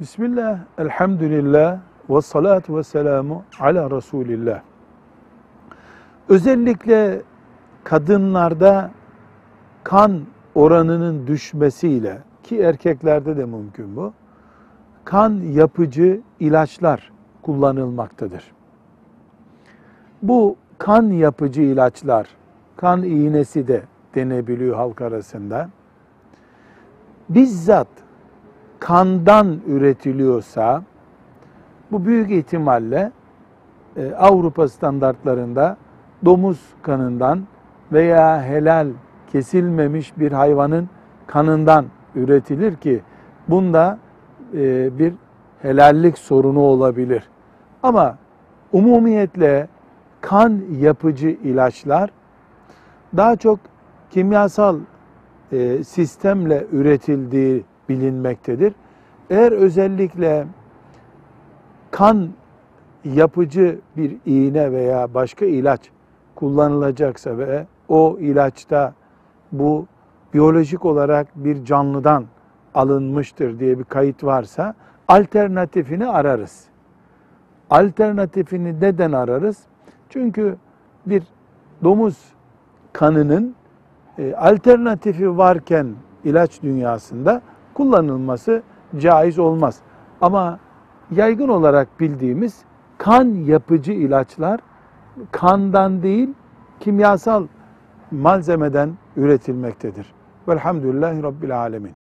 Bismillah, elhamdülillah, ve salatu ve selamu ala Resulillah. Özellikle kadınlarda kan oranının düşmesiyle ki erkeklerde de mümkün bu. Kan yapıcı ilaçlar kullanılmaktadır. Bu kan yapıcı ilaçlar, kan iğnesi de denebiliyor halk arasında. Bizzat kandan üretiliyorsa bu büyük ihtimalle e, Avrupa standartlarında domuz kanından veya helal kesilmemiş bir hayvanın kanından üretilir ki bunda e, bir helallik sorunu olabilir. Ama umumiyetle kan yapıcı ilaçlar daha çok kimyasal e, sistemle üretildiği bilinmektedir. Eğer özellikle kan yapıcı bir iğne veya başka ilaç kullanılacaksa ve o ilaçta bu biyolojik olarak bir canlıdan alınmıştır diye bir kayıt varsa alternatifini ararız. Alternatifini neden ararız? Çünkü bir domuz kanının e, alternatifi varken ilaç dünyasında kullanılması caiz olmaz. Ama yaygın olarak bildiğimiz kan yapıcı ilaçlar kandan değil kimyasal malzemeden üretilmektedir. Velhamdülillahi Rabbil Alemin.